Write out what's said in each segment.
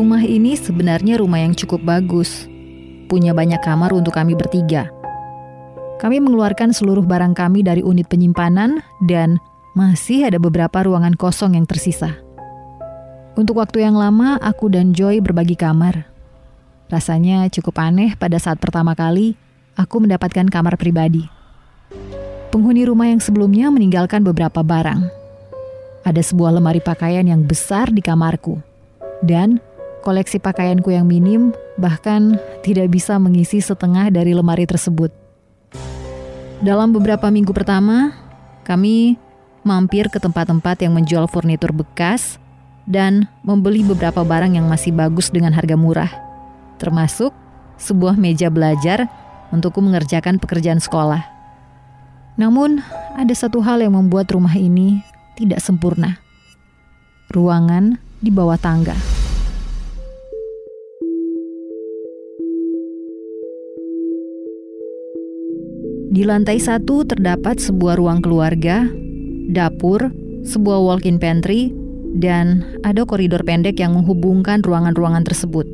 Rumah ini sebenarnya rumah yang cukup bagus. Punya banyak kamar untuk kami bertiga. Kami mengeluarkan seluruh barang kami dari unit penyimpanan dan masih ada beberapa ruangan kosong yang tersisa. Untuk waktu yang lama, aku dan Joy berbagi kamar. Rasanya cukup aneh pada saat pertama kali aku mendapatkan kamar pribadi. Penghuni rumah yang sebelumnya meninggalkan beberapa barang. Ada sebuah lemari pakaian yang besar di kamarku. Dan Koleksi pakaianku yang minim bahkan tidak bisa mengisi setengah dari lemari tersebut. Dalam beberapa minggu pertama, kami mampir ke tempat-tempat yang menjual furnitur bekas dan membeli beberapa barang yang masih bagus dengan harga murah, termasuk sebuah meja belajar untukku mengerjakan pekerjaan sekolah. Namun, ada satu hal yang membuat rumah ini tidak sempurna. Ruangan di bawah tangga. Di lantai satu terdapat sebuah ruang keluarga, dapur, sebuah walk-in pantry, dan ada koridor pendek yang menghubungkan ruangan-ruangan tersebut.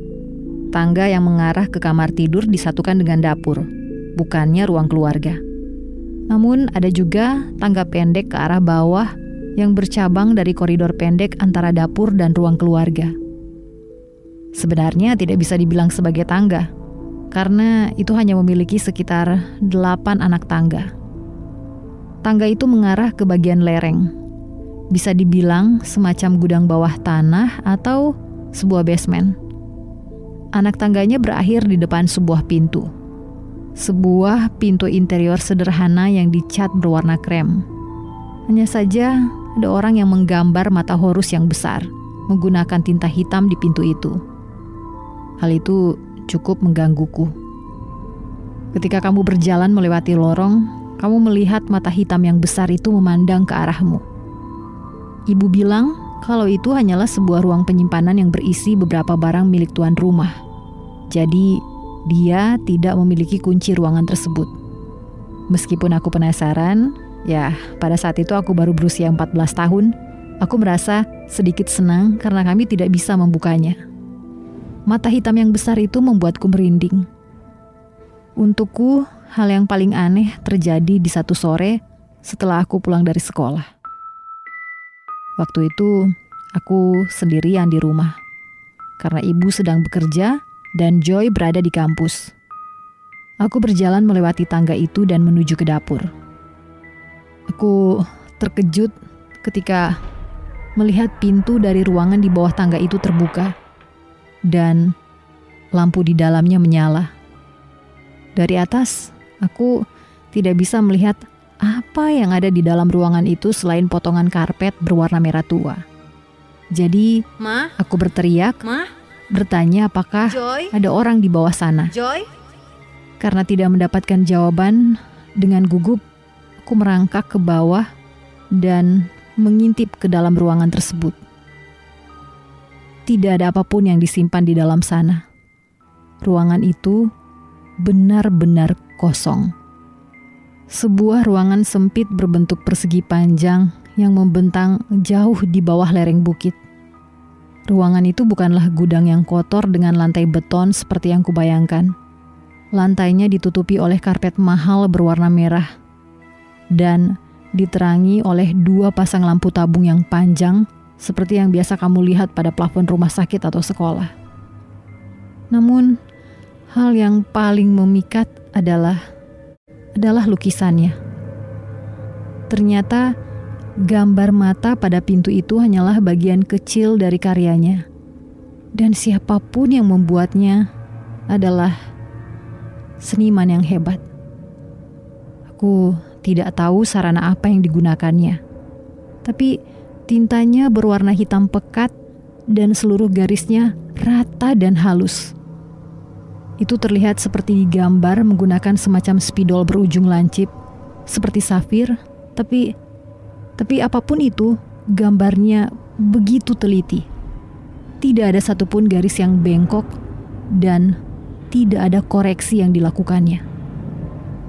Tangga yang mengarah ke kamar tidur disatukan dengan dapur, bukannya ruang keluarga. Namun ada juga tangga pendek ke arah bawah yang bercabang dari koridor pendek antara dapur dan ruang keluarga. Sebenarnya tidak bisa dibilang sebagai tangga, karena itu hanya memiliki sekitar delapan anak tangga. Tangga itu mengarah ke bagian lereng. Bisa dibilang semacam gudang bawah tanah atau sebuah basement. Anak tangganya berakhir di depan sebuah pintu. Sebuah pintu interior sederhana yang dicat berwarna krem. Hanya saja ada orang yang menggambar mata Horus yang besar menggunakan tinta hitam di pintu itu. Hal itu cukup menggangguku. Ketika kamu berjalan melewati lorong, kamu melihat mata hitam yang besar itu memandang ke arahmu. Ibu bilang kalau itu hanyalah sebuah ruang penyimpanan yang berisi beberapa barang milik tuan rumah. Jadi, dia tidak memiliki kunci ruangan tersebut. Meskipun aku penasaran, ya pada saat itu aku baru berusia 14 tahun, aku merasa sedikit senang karena kami tidak bisa membukanya. Mata hitam yang besar itu membuatku merinding. Untukku, hal yang paling aneh terjadi di satu sore setelah aku pulang dari sekolah. Waktu itu, aku sendirian di rumah karena ibu sedang bekerja dan Joy berada di kampus. Aku berjalan melewati tangga itu dan menuju ke dapur. Aku terkejut ketika melihat pintu dari ruangan di bawah tangga itu terbuka dan lampu di dalamnya menyala. Dari atas, aku tidak bisa melihat apa yang ada di dalam ruangan itu selain potongan karpet berwarna merah tua. Jadi, Ma? aku berteriak, Ma? bertanya apakah Joy? ada orang di bawah sana. Joy? Karena tidak mendapatkan jawaban, dengan gugup aku merangkak ke bawah dan mengintip ke dalam ruangan tersebut. Tidak ada apa pun yang disimpan di dalam sana. Ruangan itu benar-benar kosong. Sebuah ruangan sempit berbentuk persegi panjang yang membentang jauh di bawah lereng bukit. Ruangan itu bukanlah gudang yang kotor dengan lantai beton seperti yang kubayangkan. Lantainya ditutupi oleh karpet mahal berwarna merah dan diterangi oleh dua pasang lampu tabung yang panjang seperti yang biasa kamu lihat pada plafon rumah sakit atau sekolah. Namun, hal yang paling memikat adalah adalah lukisannya. Ternyata gambar mata pada pintu itu hanyalah bagian kecil dari karyanya. Dan siapa pun yang membuatnya adalah seniman yang hebat. Aku tidak tahu sarana apa yang digunakannya. Tapi Tintanya berwarna hitam pekat dan seluruh garisnya rata dan halus. Itu terlihat seperti digambar menggunakan semacam spidol berujung lancip, seperti safir, tapi tapi apa pun itu, gambarnya begitu teliti. Tidak ada satupun garis yang bengkok dan tidak ada koreksi yang dilakukannya.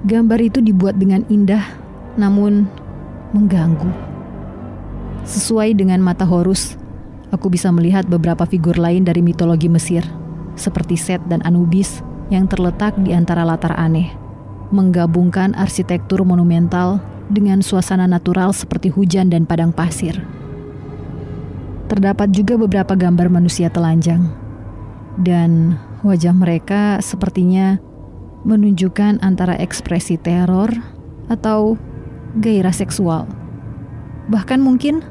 Gambar itu dibuat dengan indah, namun mengganggu. Sesuai dengan mata Horus, aku bisa melihat beberapa figur lain dari mitologi Mesir, seperti Set dan Anubis yang terletak di antara latar aneh, menggabungkan arsitektur monumental dengan suasana natural seperti hujan dan padang pasir. Terdapat juga beberapa gambar manusia telanjang, dan wajah mereka sepertinya menunjukkan antara ekspresi teror atau gairah seksual. Bahkan mungkin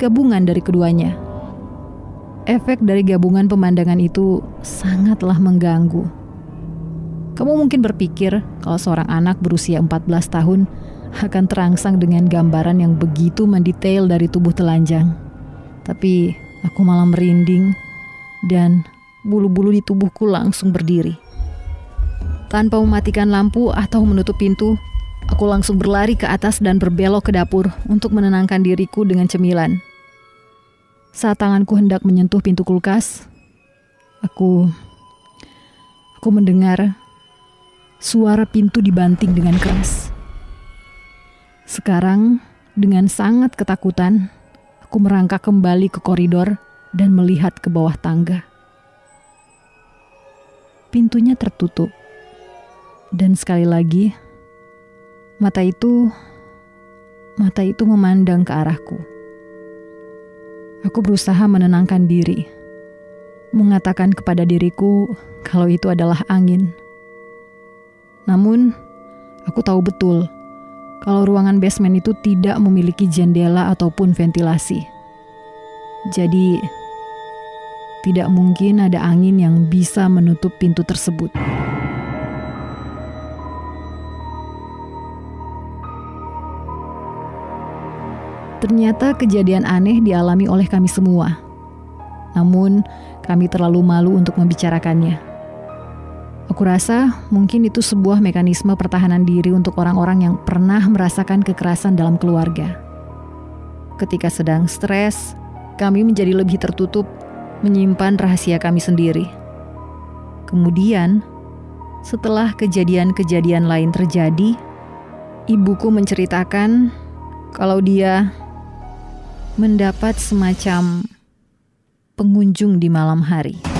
gabungan dari keduanya. Efek dari gabungan pemandangan itu sangatlah mengganggu. Kamu mungkin berpikir kalau seorang anak berusia 14 tahun akan terangsang dengan gambaran yang begitu mendetail dari tubuh telanjang. Tapi aku malah merinding dan bulu-bulu di tubuhku langsung berdiri. Tanpa mematikan lampu atau menutup pintu, aku langsung berlari ke atas dan berbelok ke dapur untuk menenangkan diriku dengan cemilan. Saat tanganku hendak menyentuh pintu kulkas, aku aku mendengar suara pintu dibanting dengan keras. Sekarang, dengan sangat ketakutan, aku merangkak kembali ke koridor dan melihat ke bawah tangga. Pintunya tertutup. Dan sekali lagi, mata itu mata itu memandang ke arahku. Aku berusaha menenangkan diri, mengatakan kepada diriku kalau itu adalah angin. Namun, aku tahu betul kalau ruangan basement itu tidak memiliki jendela ataupun ventilasi. Jadi, tidak mungkin ada angin yang bisa menutup pintu tersebut. Ternyata kejadian aneh dialami oleh kami semua. Namun, kami terlalu malu untuk membicarakannya. Aku rasa mungkin itu sebuah mekanisme pertahanan diri untuk orang-orang yang pernah merasakan kekerasan dalam keluarga. Ketika sedang stres, kami menjadi lebih tertutup, menyimpan rahasia kami sendiri. Kemudian, setelah kejadian-kejadian lain terjadi, ibuku menceritakan kalau dia mendapat semacam pengunjung di malam hari.